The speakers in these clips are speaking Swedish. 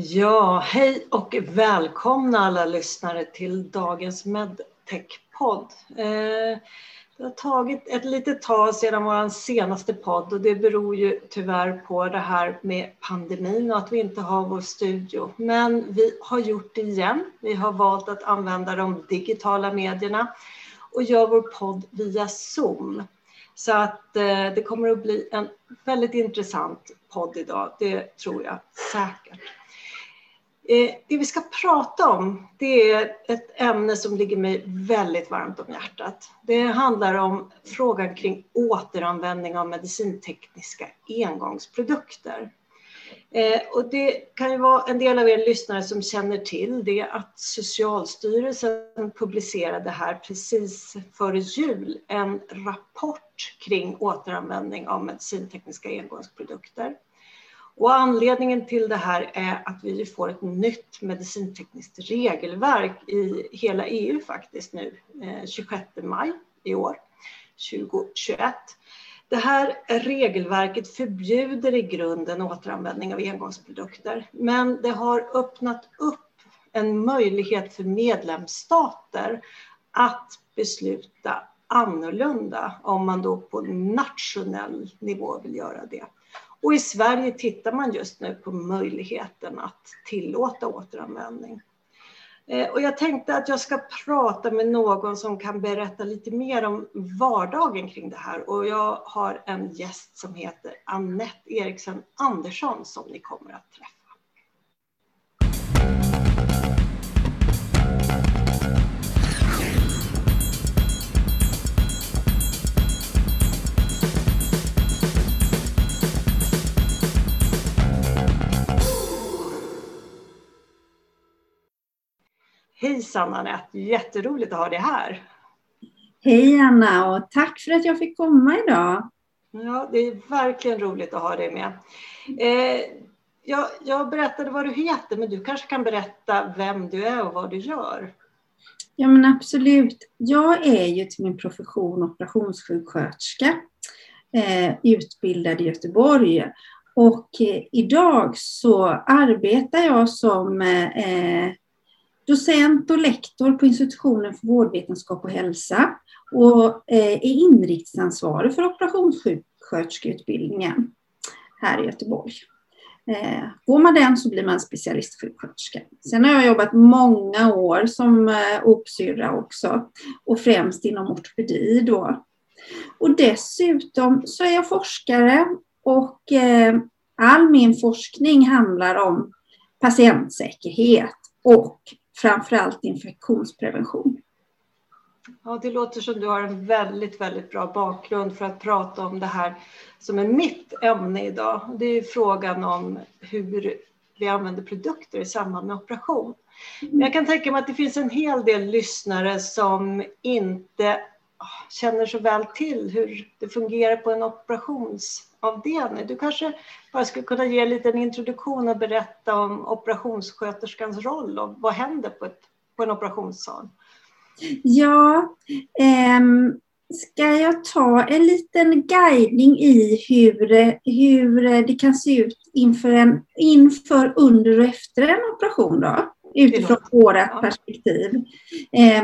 Ja, hej och välkomna alla lyssnare till dagens Medtech-podd. Eh, det har tagit ett litet tag sedan vår senaste podd och det beror ju tyvärr på det här med pandemin och att vi inte har vår studio. Men vi har gjort det igen. Vi har valt att använda de digitala medierna och gör vår podd via Zoom. Så att eh, det kommer att bli en väldigt intressant podd idag, det tror jag säkert. Eh, det vi ska prata om, det är ett ämne som ligger mig väldigt varmt om hjärtat. Det handlar om frågan kring återanvändning av medicintekniska engångsprodukter. Eh, och det kan ju vara en del av er lyssnare som känner till det att Socialstyrelsen publicerade här precis före jul en rapport kring återanvändning av medicintekniska engångsprodukter. Och anledningen till det här är att vi får ett nytt medicintekniskt regelverk i hela EU faktiskt nu, eh, 26 maj i år, 2021. Det här regelverket förbjuder i grunden återanvändning av engångsprodukter, men det har öppnat upp en möjlighet för medlemsstater att besluta annorlunda om man då på nationell nivå vill göra det. Och i Sverige tittar man just nu på möjligheten att tillåta återanvändning. Eh, och jag tänkte att jag ska prata med någon som kan berätta lite mer om vardagen kring det här. Och jag har en gäst som heter Annette Eriksson Andersson som ni kommer att träffa. Hejsan Anette, jätteroligt att ha dig här. Hej Anna och tack för att jag fick komma idag. Ja, det är verkligen roligt att ha dig med. Eh, jag, jag berättade vad du heter, men du kanske kan berätta vem du är och vad du gör? Ja, men absolut. Jag är ju till min profession operationssjuksköterska, eh, utbildad i Göteborg. Och eh, idag så arbetar jag som eh, docent och lektor på institutionen för vårdvetenskap och hälsa och eh, är inriktningsansvarig för operationssjuksköterskeutbildningen här i Göteborg. Eh, går man den så blir man specialistsjuksköterska. Sen har jag jobbat många år som eh, opsyrra också och främst inom ortopedi då. Och dessutom så är jag forskare och all min forskning handlar om patientsäkerhet och framförallt infektionsprevention. Ja, det låter som du har en väldigt, väldigt bra bakgrund för att prata om det här som är mitt ämne idag. Det är frågan om hur vi använder produkter i samband med operation. Men jag kan tänka mig att det finns en hel del lyssnare som inte ah, känner så väl till hur det fungerar på en operationsavdelning. Du kanske bara skulle kunna ge en liten introduktion och berätta om operationssköterskans roll och vad händer på, ett, på en operationssal? Ja, ähm, ska jag ta en liten guidning i hur, hur det kan se ut inför, en, inför under och efter en operation då? Utifrån vårt perspektiv. Eh,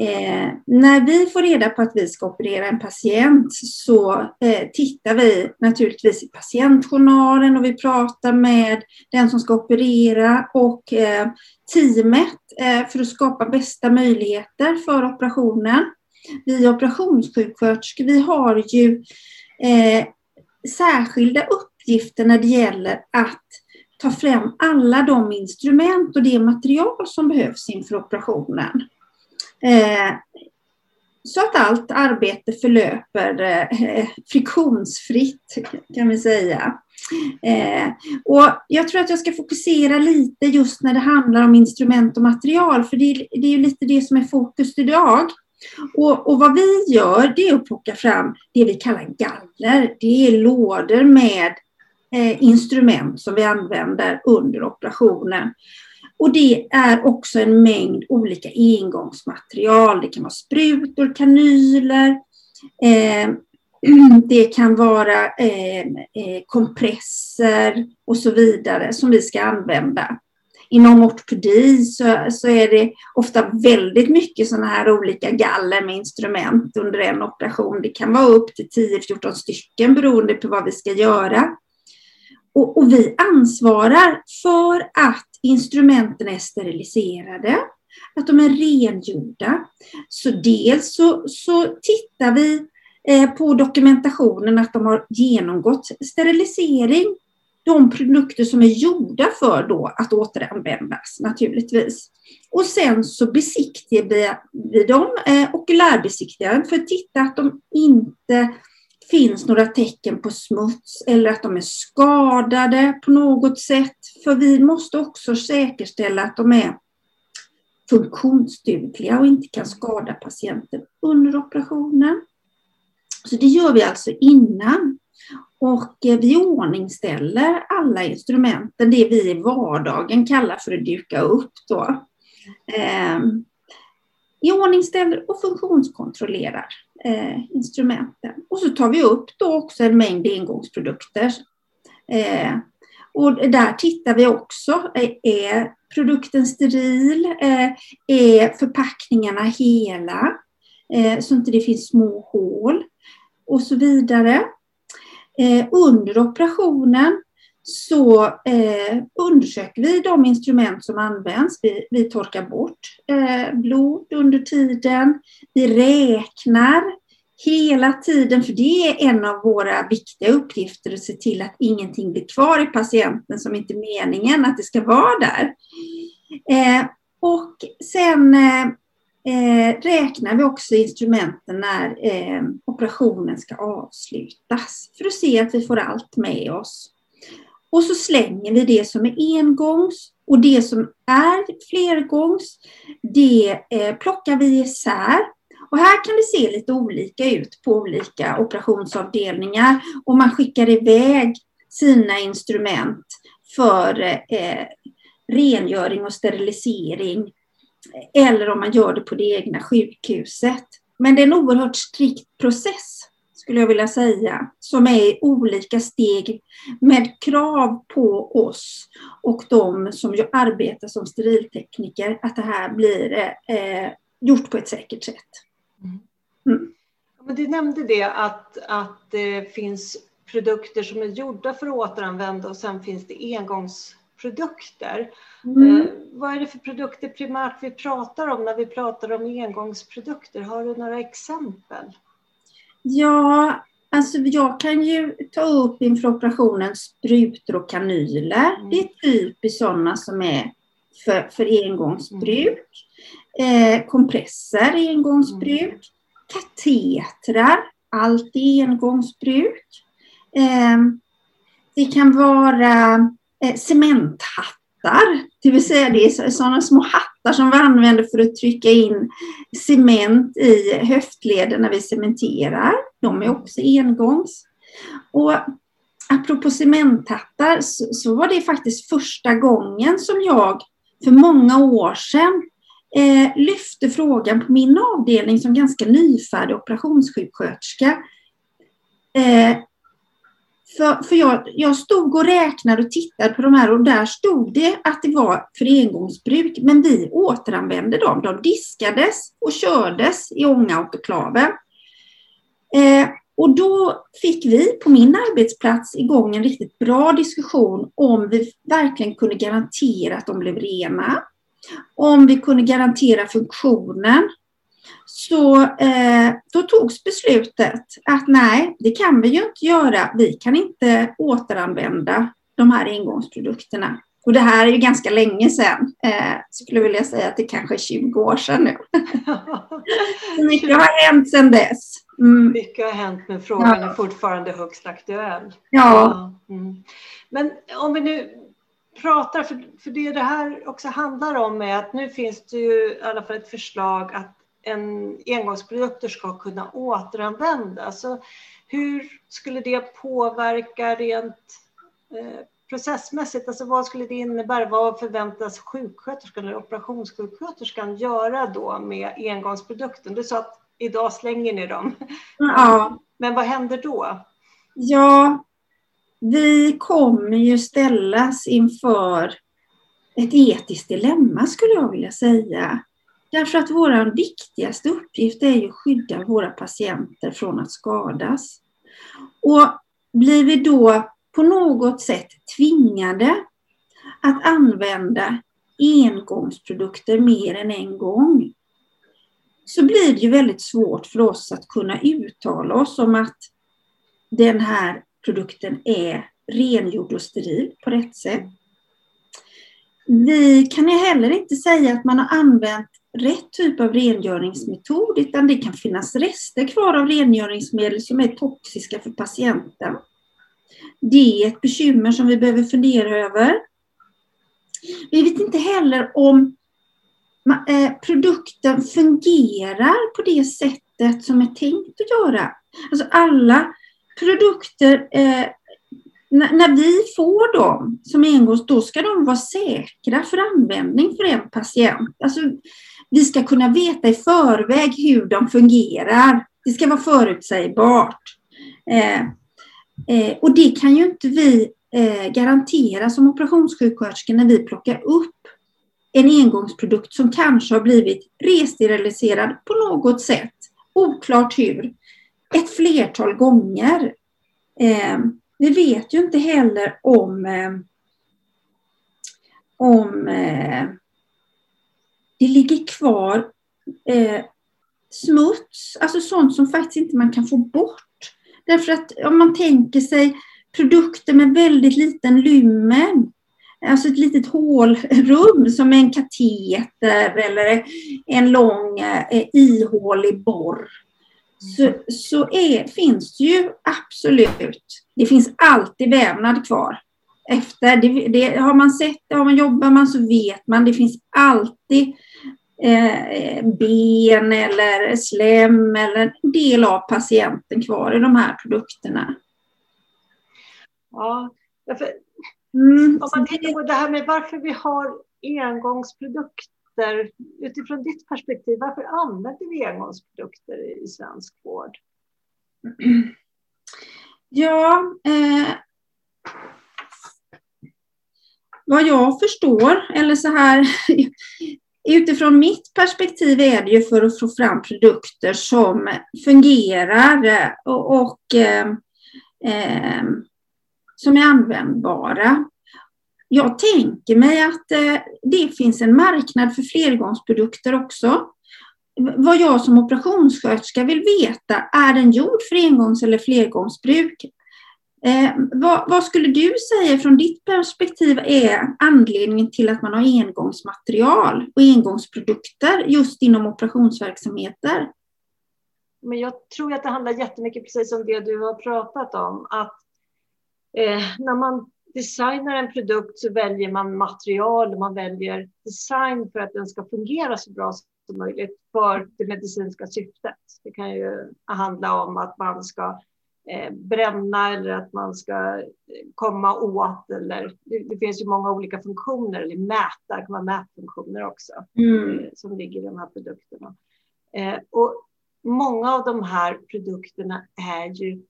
eh, när vi får reda på att vi ska operera en patient så eh, tittar vi naturligtvis i patientjournalen och vi pratar med den som ska operera och eh, teamet eh, för att skapa bästa möjligheter för operationen. Vi operationssjuksköterskor, vi har ju eh, särskilda uppgifter när det gäller att ta fram alla de instrument och det material som behövs inför operationen. Eh, så att allt arbete förlöper eh, friktionsfritt kan vi säga. Eh, och jag tror att jag ska fokusera lite just när det handlar om instrument och material, för det, det är ju lite det som är fokus idag. Och, och, vad vi gör det är att plocka fram det vi kallar galler. Det är lådor med Eh, instrument som vi använder under operationen. Och det är också en mängd olika engångsmaterial. Det kan vara sprutor, kanyler, eh, det kan vara eh, eh, kompresser och så vidare som vi ska använda. Inom ortopedi så, så är det ofta väldigt mycket sådana här olika galler med instrument under en operation. Det kan vara upp till 10-14 stycken beroende på vad vi ska göra. Och, och, vi ansvarar för att instrumenten är steriliserade, att de är rengjorda. Så dels så, så tittar vi eh, på dokumentationen att de har genomgått sterilisering de produkter som är gjorda för då att återanvändas naturligtvis. Och sen så besiktigar vi dem, eh, okulärbesiktigar, för att titta att de inte finns några tecken på smuts eller att de är skadade på något sätt. För vi måste också säkerställa att de är funktionsdugliga och inte kan skada patienten under operationen. Så det gör vi alltså innan. Och eh, vi ordningställer alla instrumenten, det vi i vardagen kallar för att duka upp. Då. Ehm, iordningställer och funktionskontrollerar eh, instrumenten. Och så tar vi upp då också en mängd engångsprodukter. Eh, och där tittar vi också, eh, är produkten steril? Eh, är förpackningarna hela? Eh, så inte det finns små hål och så vidare. Eh, under operationen så eh, undersöker vi de instrument som används. Vi, vi torkar bort eh, blod under tiden. Vi räknar hela tiden, för det är en av våra viktiga uppgifter att se till att ingenting blir kvar i patienten som inte är meningen att det ska vara där. Eh, och sen eh, eh räknar vi också instrumenten när eh, operationen ska avslutas för att se att vi får allt med oss. Och så slänger vi det som är engångs och det som är flergångs, det eh, plockar vi isär. Och här kan det se lite olika ut på olika operationsavdelningar och man skickar iväg sina instrument för eh, rengöring och sterilisering eller om man gör det på det egna sjukhuset. Men det är en oerhört strikt process, skulle jag vilja säga, som är i olika steg med krav på oss och de som arbetar som steriltekniker att det här blir eh, gjort på ett säkert sätt. Mm. mm. Men du nämnde det att, att det finns produkter som är gjorda för att återanvända och sen finns det engångs produkter. Mm. Eh, vad är det för produkter primärt vi pratar om när vi pratar om engångsprodukter? Har du några exempel? Ja, alltså jag kan ju ta upp inför operationen sprutor och kanyler. Mm. Det är typiskt sådana som är för, för engångsbruk. Mm. Eh, kompresser engångsbruk. Mm. Katetrar, allt är engångsbruk. Eh, det kan vara eh, cementhattar. Det vill säga det är sådana små hattar som vi använder för att trycka in cement i höftleden när vi cementerar. De är också engångs. Och apropå cementhattar så, så var det faktiskt första gången som jag för många år sedan eh, lyfte frågan på min avdelning som ganska nyfärdig operationssjuksköterska. Eh, för, för jag, jag stod och räknade och tittade på de här och där stod det att det var för engångsbruk, men vi återanvände dem. De diskades och kördes i ångaautoklaven. Eh, och då fick vi på min arbetsplats igång en riktigt bra diskussion om vi verkligen kunde garantera att de blev rena. Om vi kunde garantera funktionen så eh, då togs beslutet att nej, det kan vi ju inte göra. Vi kan inte återanvända de här engångsprodukterna. Och det här är ju ganska länge sedan. Eh, skulle vilja säga att det kanske är 20 år sedan nu. Mycket har hänt sedan dess. Mm. Mycket har hänt men frågan ja. är fortfarande högst aktuell. Ja. Mm. Men om vi nu pratar, för, för det det här också handlar om är att nu finns det ju i alla fall ett förslag att en engångsprodukter ska kunna återanvändas. Så hur skulle det påverka rent eh, processmässigt? Alltså vad skulle det innebära? Vad förväntas sjuksköterskan eller operationssjuksköterskan göra då med engångsprodukten? Du sa att idag slänger ni dem. Ja. Men vad händer då? Ja, vi kommer ju ställas inför ett etiskt dilemma skulle jag vilja säga. Därför att vår viktigaste uppgift är ju att skydda våra patienter från att skadas. Och blir vi då på något sätt tvingade att använda engångsprodukter mer än en gång så blir det ju väldigt svårt för oss att kunna uttala oss om att den här produkten är rengjord och steril på rätt sätt. Vi kan heller inte säga att man har använt rätt typ av rengöringsmetod utan det kan finnas rester kvar av rengöringsmedel som är toxiska för patienten. Det är ett bekymmer som vi behöver fundera över. Vi vet inte heller om eh, produkten fungerar på det sättet som är tänkt att göra. Alltså alla produkter, eh, när vi får dem som engångs, då ska de vara säkra för användning för en patient. Alltså, vi ska kunna veta i förväg hur de fungerar. Det ska vara förutsägbart. Eh, eh, och det kan ju inte vi eh, garantera som operationssjuksköterskor när vi plockar upp en engångsprodukt som kanske har blivit resteriliserad på något sätt, oklart hur, ett flertal gånger. Eh, vi vet ju inte heller om, eh, om eh, det ligger kvar eh, smuts, alltså sånt som faktiskt inte man kan få bort. Därför att om man tänker sig produkter med väldigt liten lymmen, alltså ett litet hålrum som en kateter eller en lång eh, ihålig borr. Så, så är, finns det ju absolut, det finns alltid vävnad kvar. Efter, det, det, har man sett, har man jobbar man så vet man, det finns alltid eh, ben eller slem eller en del av patienten kvar i de här produkterna. Ja, därför, mm, om man tittar på det här med varför vi har engångsprodukter utifrån ditt perspektiv, varför använder vi engångsprodukter i svensk vård? Ja, eh, vad jag förstår, eller så här, utifrån mitt perspektiv är det ju för att få fram produkter som fungerar eh, och, och eh, eh, som är användbara. Jag tänker mig att eh, det finns en marknad för flergångsprodukter också. Vad jag som operationssköterska vill veta, är den gjord för engångs eller flergångsbruk? Eh, vad, vad, skulle du säga från ditt perspektiv är anledningen till att man har engångsmaterial och engångsprodukter just inom operationsverksamheter? Men jag tror att det handlar jättemycket precis om det du har pratat om. Att eh, när man designar en produkt så väljer man material, man väljer design för att den ska fungera så bra som möjligt för det medicinska syftet. Det kan ju handla om att man ska bränna eller att man ska komma åt. Eller, det, det, finns ju många olika funktioner, eller mäta, det kan vara mätfunktioner också, mm. eh, som ligger i de här produkterna. Eh, och många av de här produkterna är ju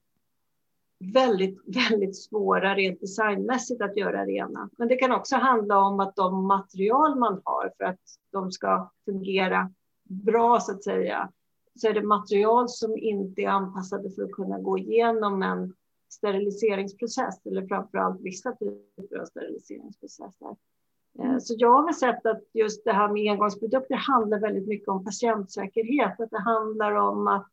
väldigt, väldigt svåra rent designmässigt att göra rena. Men det kan också handla om att de material man har för att de ska fungera bra så att säga, så är det material som inte är anpassade för att kunna gå igenom en steriliseringsprocess eller framför allt vissa typer av steriliseringsprocesser. Eh, så jag har sett att just det här med engångsprodukter handlar väldigt mycket om patientsäkerhet. Att det handlar om att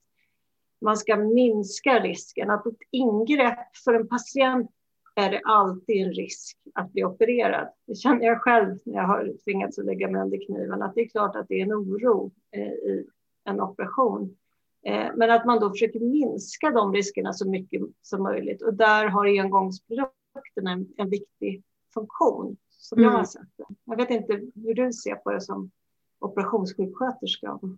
man ska minska risken. Att ett ingrepp för en patient är det alltid en risk att bli opererad. Det känner jag själv när jag har tvingats att lägga mig under kniven. Att det är klart att det är en oro eh, i en operation. Eh, men att man då försöker minska de riskerna så mycket som möjligt. Och där har engångsprodukterna en, en viktig funktion som mm. jag har sett det. Jag vet inte hur du ser på det som operationssjuksköterska och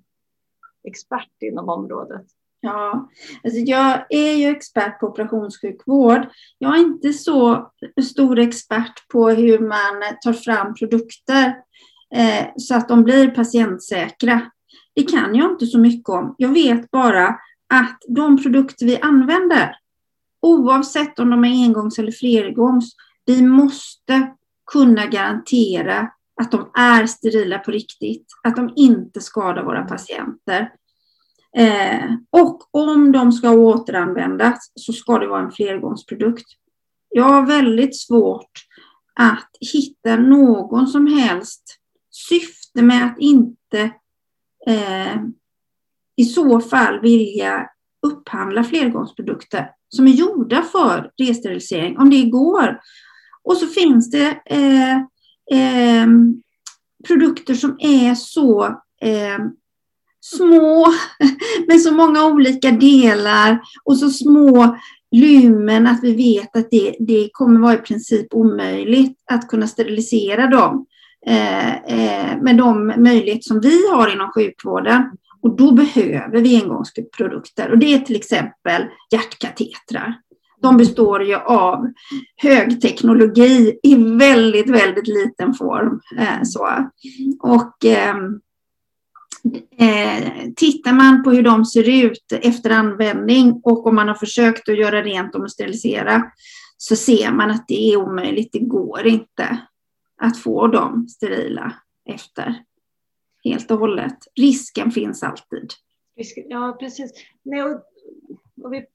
expert inom området. Ja, alltså jag är ju expert på operationssjukvård. Jag är inte så stor expert på hur man tar fram produkter eh, så att de blir patientsäkra det kan jag inte så mycket om. Jag vet bara att de produkter vi använder, oavsett om de är engångs eller flergångs, vi måste kunna garantera att de är sterila på riktigt, att de inte skadar våra patienter. Eh, och om de ska återanvändas så ska det vara en flergångsprodukt. Jag har väldigt svårt att hitta någon som helst syfte med att inte eh, i så fall vilja upphandla flergångsprodukter som är gjorda för resterilisering, om det går. Och så finns det eh, eh, produkter som är så eh, små med så många olika delar och så små lumen att vi vet att det, det kommer vara i princip omöjligt att kunna sterilisera dem eh, Eh, eh, med de möjligheter som vi har inom sjukvården. Och då behöver vi engångsprodukter och det är till exempel hjärtkatetrar. De består ju av högteknologi i väldigt, väldigt liten form. Eh, så. Och ehm, Eh, tittar man på hur de ser ut efter användning och om man har försökt att göra rent dem och sterilisera så ser man att det är omöjligt. Det går inte att få dem sterila efter helt och hållet. Risken finns alltid. Ja, precis. Nej, och, och vi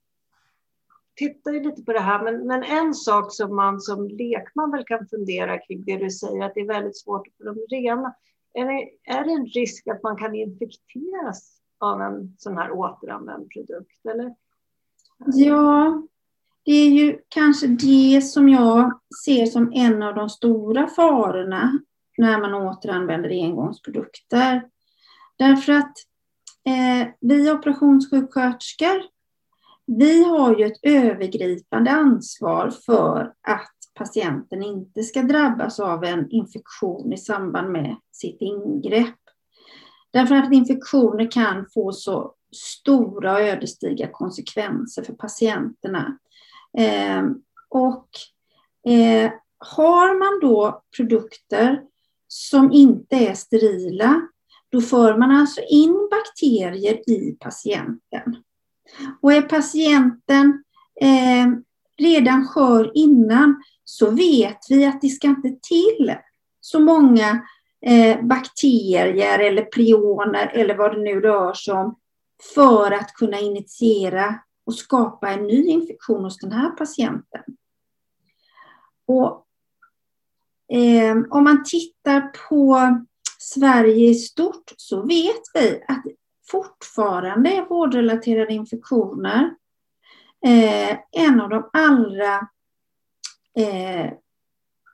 tittar ju lite på det här, men, men en sak som man som lekman väl kan fundera kring det du säger, att det är väldigt svårt att få dem rena. Är det, är det en risk att man kan infekteras av en sån här återanvänd produkt? Eller? Ja, det är ju kanske det som jag ser som en av de stora farorna när man återanvänder engångsprodukter. Därför att eh, vi operationssjuksköterskor, vi har ju ett övergripande ansvar för att patienten inte ska drabbas av en infektion i samband med sitt ingrepp. Därför att infektioner kan få så stora och ödesdigra konsekvenser för patienterna. Eh, och eh, har man då produkter som inte är sterila, då för man alltså in bakterier i patienten. Och är patienten eh, redan skör innan så vet vi att det ska inte till så många eh, bakterier eller prioner eller vad det nu rör sig om för att kunna initiera och skapa en ny infektion hos den här patienten. Och, eh, om man tittar på Sverige i stort så vet vi att fortfarande är vårdrelaterade infektioner eh, en av de allra eh,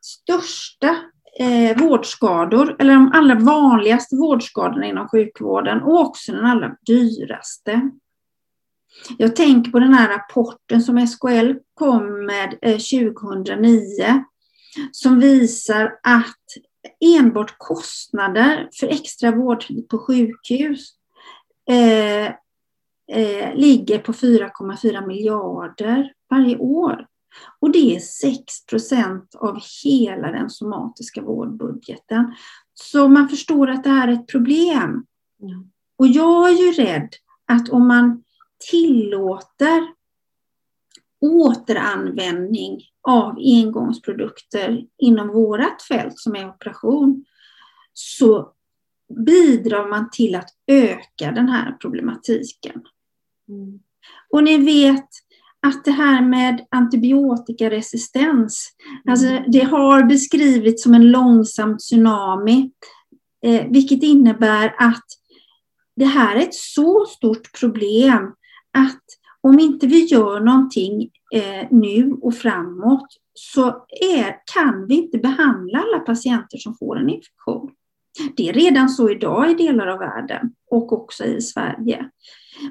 största eh, vårdskador, eller de allra vanligaste vårdskadorna inom sjukvården och också den allra dyraste. Jag tänker på den här rapporten som SKL kom med eh, 2009 som visar att enbart kostnader för extra vårdtid på sjukhus eh, eh, ligger på 4,4 miljarder varje år. Och det är 6 procent av hela den somatiska vårdbudgeten. Så man förstår att det här är ett problem. Mm. Och jag är ju rädd att om man tillåter återanvändning av engångsprodukter inom vårt fält som är operation så bidrar man till att öka den här problematiken. Mm. Och ni vet att det här med antibiotikaresistens, alltså mm. det har beskrivits som en långsam tsunami, eh, vilket innebär att det här är ett så stort problem att om inte vi gör någonting eh, nu och framåt så är, kan vi inte behandla alla patienter som får en infektion. Det är redan så idag i delar av världen och också i Sverige.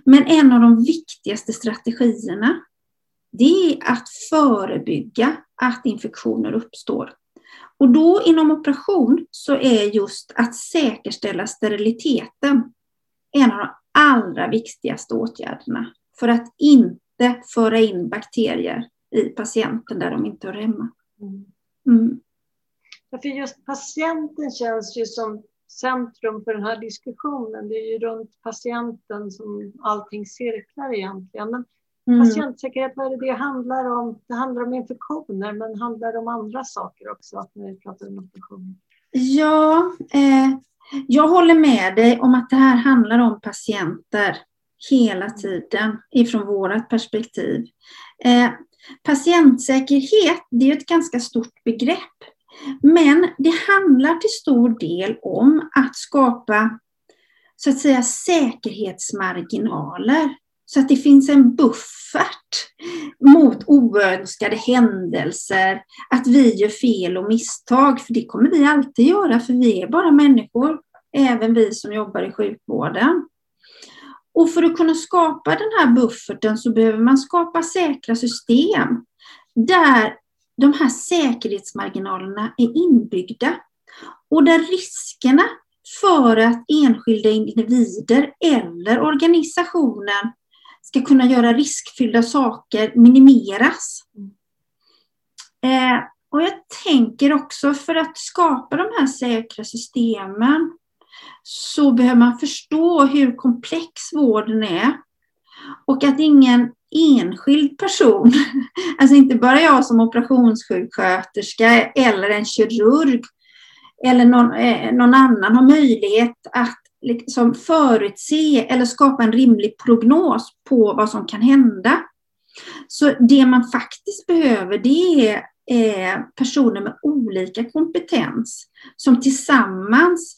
Men en av de viktigaste strategierna det är att förebygga att infektioner uppstår. Och då inom operation så är just att säkerställa steriliteten en av de allra viktigaste åtgärderna för att inte föra in bakterier i patienten där de inte hör hemma. Mm. Mm. Ja, för just patienten känns ju som centrum för den här diskussionen. Det är ju runt patienten som allting cirklar egentligen. Men mm. patientsäkerhet, vad är det det handlar om? Det handlar om infektioner, men handlar det om andra saker också när vi pratar om infektioner? Ja, eh, jag håller med dig om att det här handlar om patienter hela tiden ifrån vårt perspektiv. Eh, patientsäkerhet, det är ett ganska stort begrepp. Men det handlar till stor del om att skapa så att säga säkerhetsmarginaler. Så att det finns en buffert mot oönskade händelser, att vi gör fel och misstag, för det kommer vi alltid göra, för vi är bara människor, även vi som jobbar i sjukvården. Och för att kunna skapa den här bufferten så behöver man skapa säkra system där de här säkerhetsmarginalerna är inbyggda och där riskerna för att enskilda individer eller organisationen ska kunna göra riskfyllda saker minimeras. Eh, och jag tänker också för att skapa de här säkra systemen så behöver man förstå hur komplex vården är och att ingen enskild person, alltså inte bara jag som operationssjuksköterska eller en kirurg eller någon, eh, någon annan har möjlighet att liksom förutse eller skapa en rimlig prognos på vad som kan hända. Så det man faktiskt behöver det är eh, personer med olika kompetens som tillsammans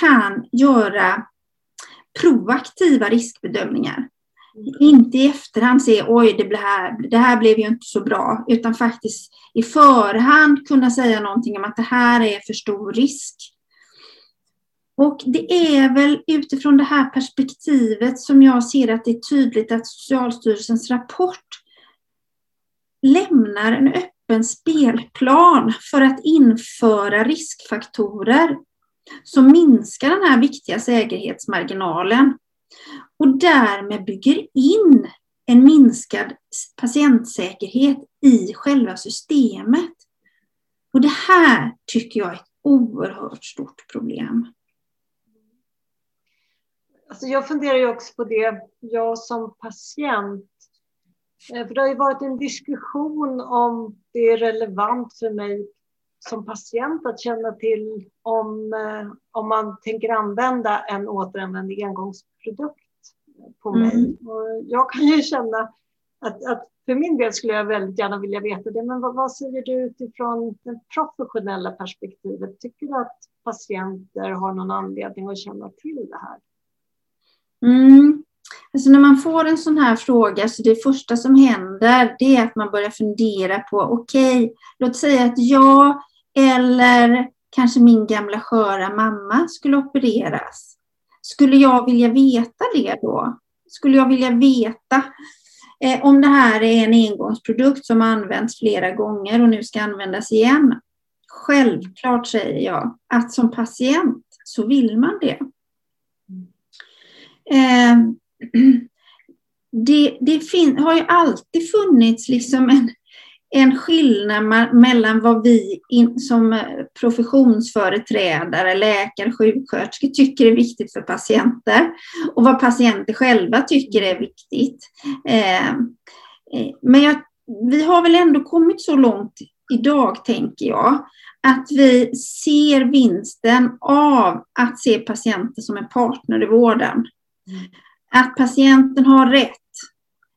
kan göra proaktiva riskbedömningar. Inte i efterhand se, oj, det här, det här blev ju inte så bra, utan faktiskt i förhand kunna säga någonting om att det här är för stor risk. Och det är väl utifrån det här perspektivet som jag ser att det är tydligt att Socialstyrelsens rapport lämnar en öppen spelplan för att införa riskfaktorer som minskar den här viktiga säkerhetsmarginalen och därmed bygger in en minskad patientsäkerhet i själva systemet. Och det här tycker jag är ett oerhört stort problem. Alltså jag funderar ju också på det, jag som patient. Eh, för det har ju varit en diskussion om det är relevant för mig som patient att känna till om, eh, om man tänker använda en återanvänd engångsprodukt på mm. mig. Och jag kan ju känna att, att för min del skulle jag väldigt gärna vilja veta det, men vad, vad säger du utifrån det professionella perspektivet? Tycker du att patienter har någon anledning att känna till det här? Mm. Alltså när man får en sån här fråga, så det första som händer, det är att man börjar fundera på, okej, okay, låt säga att jag eller kanske min gamla sköra mamma skulle opereras. Skulle jag vilja veta det då? Skulle jag vilja veta eh, om det här är en engångsprodukt som använts flera gånger och nu ska användas igen? Självklart säger jag att som patient så vill man det. Eh, det, det fin, har ju alltid funnits liksom en, en skillnad mellan vad vi in, som eh, professionsföreträdare, läkare, sjuksköterskor tycker är viktigt för patienter och vad patienter själva tycker är viktigt. Ehm, eh, men jag, vi har väl ändå kommit så långt idag, tänker jag, att vi ser vinsten av att se patienter som en partner i vården. Att patienten har rätt,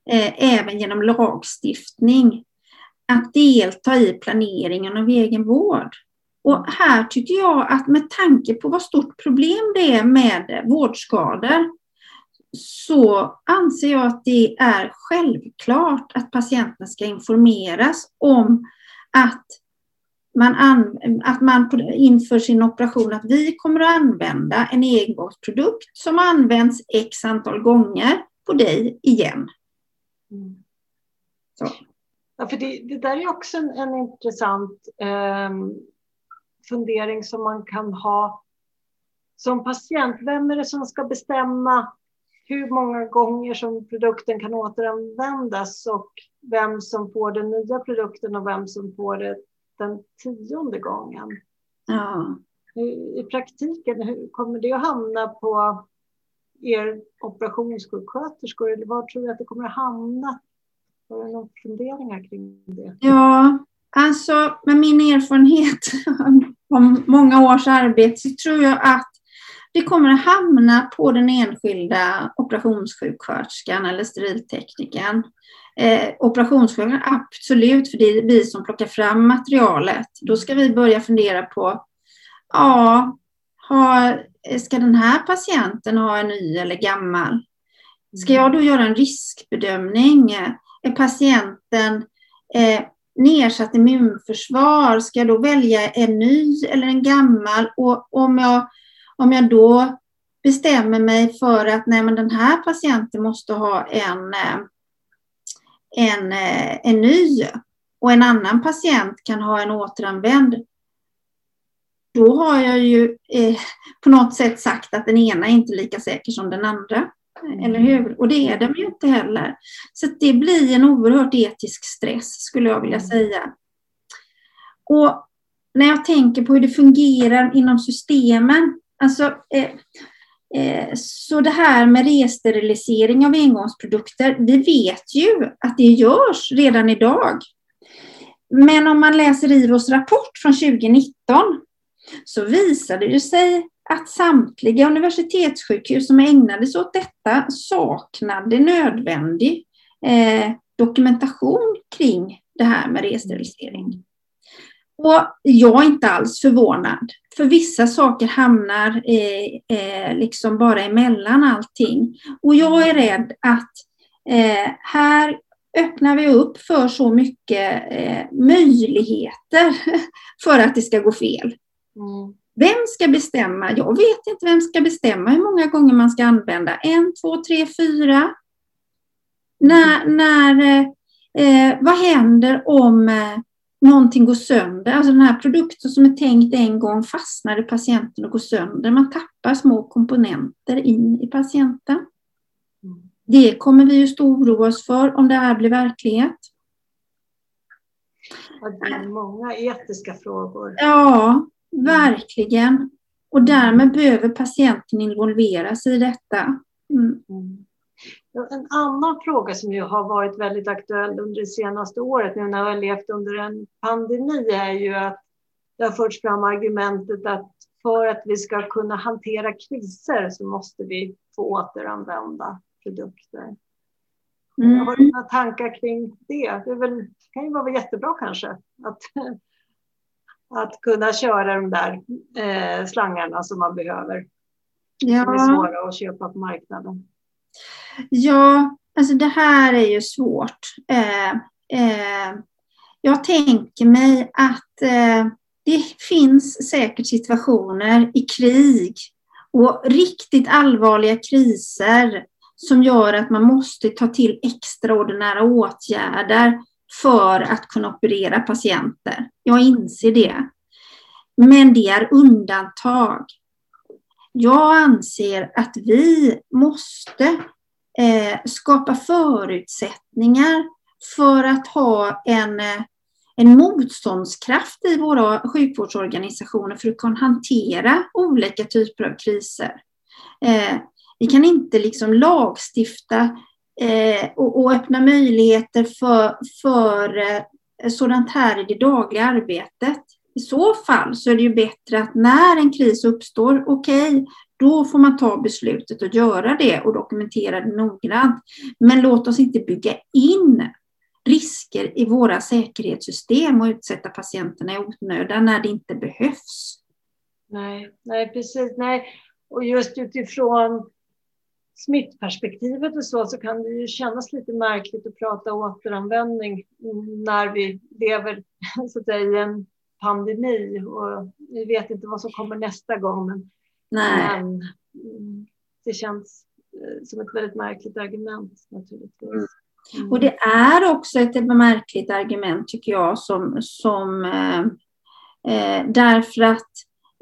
eh, även genom lagstiftning, att delta i planeringen av egen vård. Och här tycker jag att med tanke på vad stort problem det är med vårdskador så anser jag att det är självklart att patienten ska informeras om att man, att man inför sin operation att vi kommer att använda en engångsprodukt som används x antal gånger på dig igen. Mm. Så. Ja, för det, det där är också en, en intressant eh, fundering som man kan ha som patient. Vem är det som ska bestämma hur många gånger som produkten kan återanvändas och vem som får den nya produkten och vem som får det den tionde gången? Ja. i praktiken, hur kommer det att hamna på er operationssjuksköterskor eller var tror du att det kommer att hamna? Har du några funderingar kring det? Ja, alltså med min erfarenhet om många års arbete så tror jag att det kommer att hamna på den enskilda operationssjuksköterskan eller sterilteknikern. Eh, absolut, för det är vi som plockar fram materialet. Då ska vi börja fundera på, ja, har, ska den här patienten ha en ny eller gammal? Ska jag då göra en riskbedömning? Är patienten eh, nedsatt immunförsvar? Ska jag då välja en ny eller en gammal? Och om jag, om jag då bestämmer mig för att nej, men den här patienten måste ha en, eh, en, eh, en ny och en annan patient kan ha en återanvänd, då har jag ju eh, på något sätt sagt att den ena är inte lika säker som den andra. Mm. Eller hur? Och det är de ju inte heller. Så det blir en oerhört etisk stress skulle jag vilja mm. säga. Och när jag tänker på hur det fungerar inom systemen, alltså eh, eh, Eh, så det här med resterilisering av engångsprodukter, vi vet ju att det görs redan idag. Men om man läser IVOs rapport från 2019 så visade det sig att samtliga universitetssjukhus som ägnade sig åt detta saknade nödvändig eh, dokumentation kring det här med resterilisering. Och jag är inte alls förvånad, för vissa saker hamnar eh, eh, liksom bara emellan allting. Och jag är rädd att eh, här öppnar vi upp för så mycket eh, möjligheter för att det ska gå fel. Mm. Vem ska bestämma? Jag vet inte vem ska bestämma hur många gånger man ska använda. En, två, tre, fyra. När, när, eh, vad händer om eh, någonting går sönder? Alltså den här produkten som är tänkt en gång fastnar i patienten och går sönder. Man tappar små komponenter in i patienten. Mm. Det kommer vi just oroa oss för om det här blir verklighet. Det är många etiska frågor. Ja, Verkligen. Och därmed behöver patienten involveras i detta. Mm. En annan fråga som ju har varit väldigt aktuell under det senaste året, nu när vi har levt under en pandemi, är ju att det har förts fram argumentet att för att vi ska kunna hantera kriser så måste vi få återanvända produkter. Mm. Har du några tankar kring det? Det väl, kan ju vara jättebra kanske att att kunna köra de där eh, slangarna som man behöver. Ja. Som är svåra att köpa på marknaden. Ja, alltså det här är ju svårt. Eh, eh, jag tänker mig att eh, det finns säkert situationer i krig och riktigt allvarliga kriser som gör att man måste ta till extraordinära åtgärder för att kunna operera patienter. Jag inser det. Men det är undantag. Jag anser att vi måste eh, skapa förutsättningar för att ha en, eh, en motståndskraft i våra sjukvårdsorganisationer för att kunna hantera olika typer av kriser. Eh, vi kan inte liksom lagstifta eh, och, och, öppna möjligheter för, för eh, sådant här i det dagliga arbetet. I så fall så är det ju bättre att när en kris uppstår, okej, okay, då får man ta beslutet och göra det och dokumentera det noggrant. Men låt oss inte bygga in risker i våra säkerhetssystem och utsätta patienterna i onödan när det inte behövs. Nej, nej precis. Nej. Och just utifrån smittperspektivet och så, så kan det ju kännas lite märkligt att prata återanvändning när vi lever så att säga, i en pandemi och vi vet inte vad som kommer nästa gång. Men, Nej. men mm, det känns eh, som ett väldigt märkligt argument naturligtvis. Mm. Mm. Och det är också ett märkligt argument tycker jag som, som eh, eh, därför att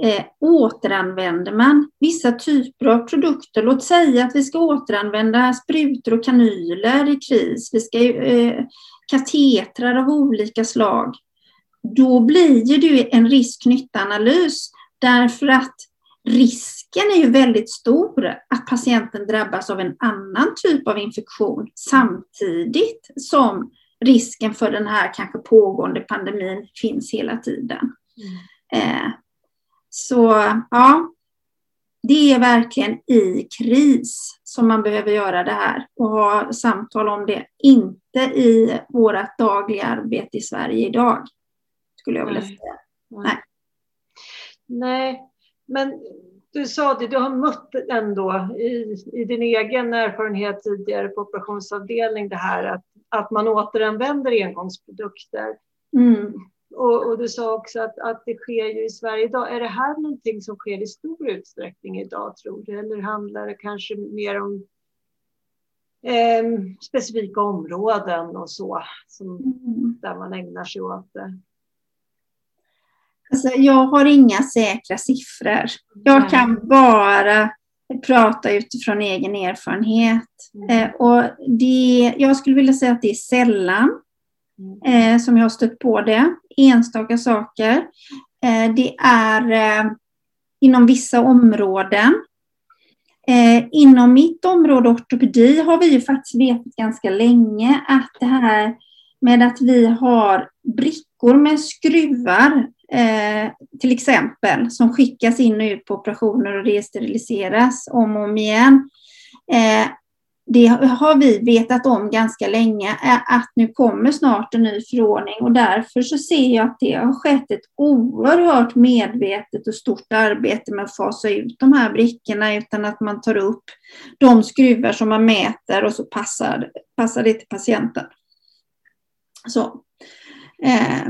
eh, återanvänder man vissa typer av produkter, låt säga att vi ska återanvända sprutor och kanyler i kris, vi ska eh, katetrar av olika slag, då blir det en risk-nyttanalys Därför att risken är ju väldigt stor att patienten drabbas av en annan typ av infektion samtidigt som risken för den här kanske pågående pandemin finns hela tiden. Mm. Eh, så ja, det är verkligen i kris som man behöver göra det här och ha samtal om det, inte i vårt dagliga arbete i Sverige idag, skulle jag vilja säga. Nej. Nej, men du sa det, du har mött ändå i, i din egen erfarenhet tidigare på operationsavdelning det här att, att man återanvänder engångsprodukter. Mm. Och, och, du sa också att, att det sker ju i Sverige idag. Är det här någonting som sker i stor utsträckning idag tror du? Eller handlar det kanske mer om eh, specifika områden och så som, mm. där man ägnar sig åt det? Alltså, jag har inga säkra siffror. Jag kan bara prata utifrån egen erfarenhet. Mm. Eh, och det, jag skulle vilja säga att det är sällan mm. eh, som jag har stött på det. Enstaka saker. Eh, det är eh, inom vissa områden. Inom mitt område ortopedi har vi ju faktiskt vetat ganska länge att det här med att vi har brickor med skruvar eh, till exempel, som skickas in och ut på operationer och resteriliseras om och om igen. Eh, det har vi vetat om ganska länge, eh, att nu kommer snart en ny förordning och därför så ser jag att det har skett ett oerhört medvetet och stort arbete med att fasa ut de här brickorna utan att man tar upp de skruvar som man mäter och så passar, passar det till patienten. Så. Eh,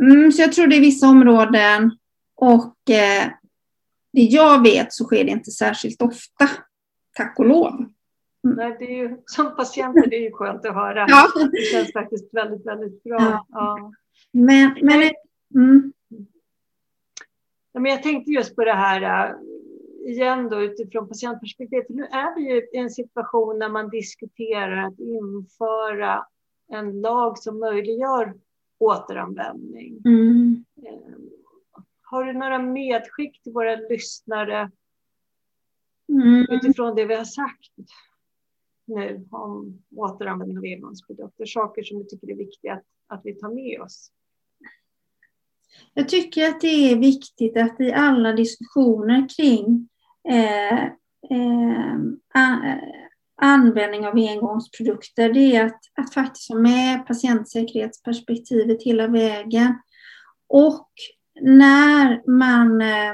Mm, så jag tror det är vissa områden och eh, det jag vet så sker det inte särskilt ofta, tack och lov. Mm. Nej, det är ju, som patienter det är ju skönt att höra. Ja. Det känns faktiskt väldigt, väldigt bra. Ja. Ja. Men, men, mm. men jag tänkte just på det här äh, igen då utifrån patientperspektivet. Nu är vi ju i en situation när man diskuterar att införa en lag som möjliggör återanvändning. Mm. Eh, har du några medskick till våra lyssnare mm. utifrån det vi har sagt nu om återanvändning av engångsprodukter? Saker som du tycker är viktiga att, att vi tar med oss? Jag tycker att det är viktigt att i alla diskussioner kring eh, eh, användning av engångsprodukter, det är att, att faktiskt ha med patientsäkerhetsperspektivet hela vägen. Och när man eh,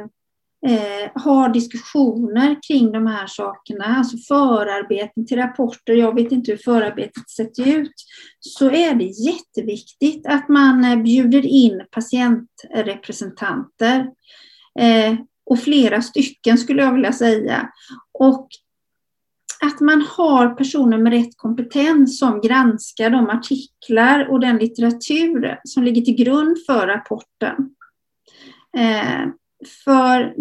eh, har diskussioner kring de här sakerna, alltså förarbeten till rapporter, jag vet inte hur förarbetet sett ut, så är det jätteviktigt att man eh, bjuder in patientrepresentanter. Eh, och flera stycken skulle jag vilja säga. Och att man har personer med rätt kompetens som granskar de artiklar och den litteratur som ligger till grund för rapporten. Eh, för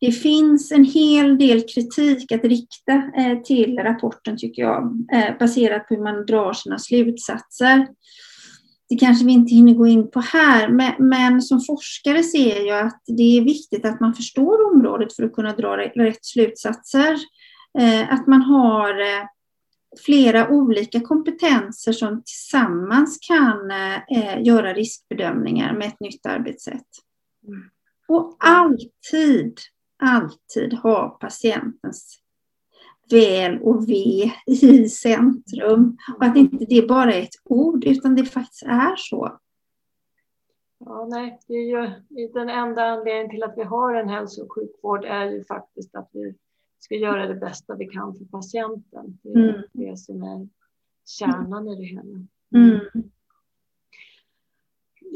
det finns en hel del kritik att rikta eh, till rapporten tycker jag, eh, baserat på hur man drar sina slutsatser. Det kanske vi inte hinner gå in på här, men, men som forskare ser jag att det är viktigt att man förstår området för att kunna dra rätt slutsatser. Eh, att man har eh, flera olika kompetenser som tillsammans kan eh, göra riskbedömningar med ett nytt arbetssätt. Mm. Och alltid, alltid ha patientens väl och ve i centrum. Och att inte det bara är ett ord, utan det faktiskt är så. Ja, nej, det är ju den enda anledningen till att vi har en hälso och sjukvård är ju faktiskt att vi ska göra det bästa vi kan för patienten. Det är mm. det som är kärnan i det hela. Mm.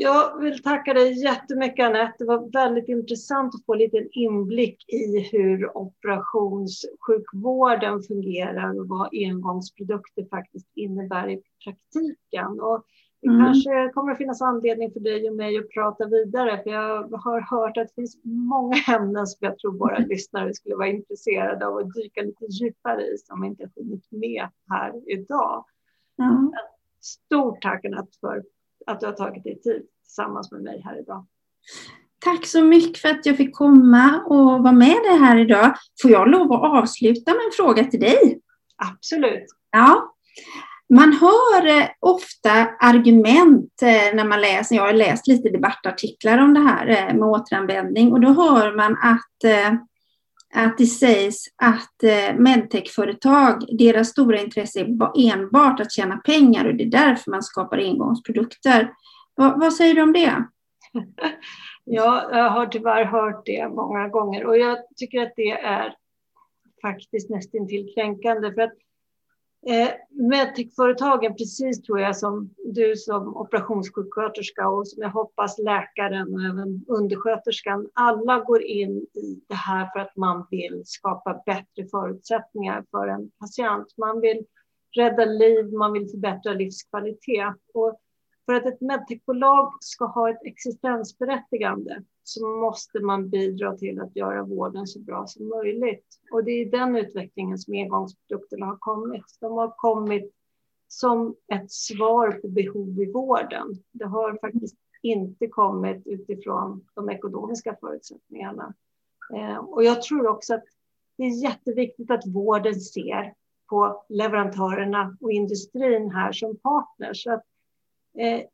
Jag vill tacka dig jättemycket Anette. Det var väldigt intressant att få lite inblick i hur operationssjukvården fungerar och vad engångsprodukter faktiskt innebär i praktiken. Och det mm. kanske kommer att finnas anledning för dig och mig att prata vidare, för jag har hört att det finns många ämnen som jag tror våra lyssnare skulle vara intresserade av att dyka lite djupare i, som inte har funnits med här idag. Mm. Stort tack Anette för att du har tagit dig tid tillsammans med mig här idag. Tack så mycket för att jag fick komma och vara med dig här idag. Får jag lov att avsluta med en fråga till dig? Absolut. Ja. Man hör eh, ofta argument eh, när man läser, jag har läst lite debattartiklar om det här eh, med återanvändning och då hör man att, att det sägs att medtechföretag, deras stora intresse är enbart att tjäna pengar och det är därför man skapar engångsprodukter. Vad, vad säger du om det? Ja, jag har tyvärr hört det många gånger och jag tycker att det är faktiskt nästintill kränkande för att eh, medtechföretagen, precis tror jag som du som operationssjuksköterska och som jag hoppas läkaren och även undersköterskan, alla går in i det här för att man vill skapa bättre förutsättningar för en patient. Man vill rädda liv, man vill förbättra livskvalitet. Och för att ett medtechbolag ska ha ett existensberättigande så måste man bidra till att göra vården så bra som möjligt. Och det är den utvecklingen som engångsprodukterna har kommit. De har kommit som ett svar på behov i vården. Det har faktiskt inte kommit utifrån de ekonomiska förutsättningarna. Eh, och jag tror också att det är jätteviktigt att vården ser på leverantörerna och industrin här som partners. Så att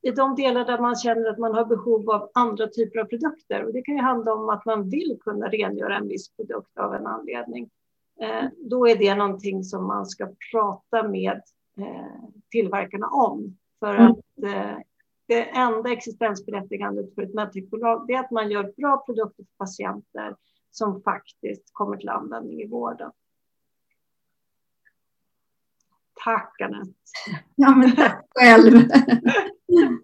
i de delar där man känner att man har behov av andra typer av produkter. Och det kan ju handla om att man vill kunna rengöra en viss produkt av en anledning. Eh, då är det någonting som man ska prata med eh, tillverkarna om. För mm. att det enda existensberättigandet för ett medtechbolag är att man gör bra produkter för patienter som faktiskt kommer till användning i vården. Tack Anette. Ja, men tack själv. Yeah.